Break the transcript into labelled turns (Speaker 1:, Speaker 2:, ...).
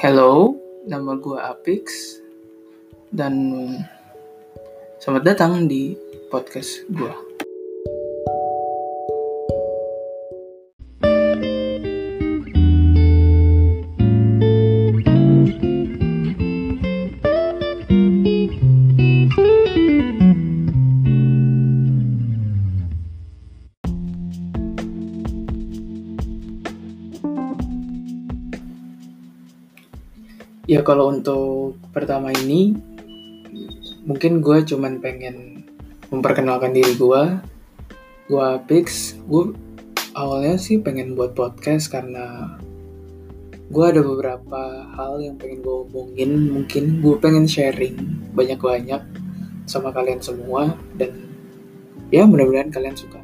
Speaker 1: Hello, nama gue Apix dan selamat datang di podcast gue. Ya kalau untuk pertama ini mungkin gue cuman pengen memperkenalkan diri gue. Gue Apix, gue awalnya sih pengen buat podcast karena gue ada beberapa hal yang pengen gue omongin. Mungkin gue pengen sharing banyak-banyak sama kalian semua dan ya mudah-mudahan kalian suka.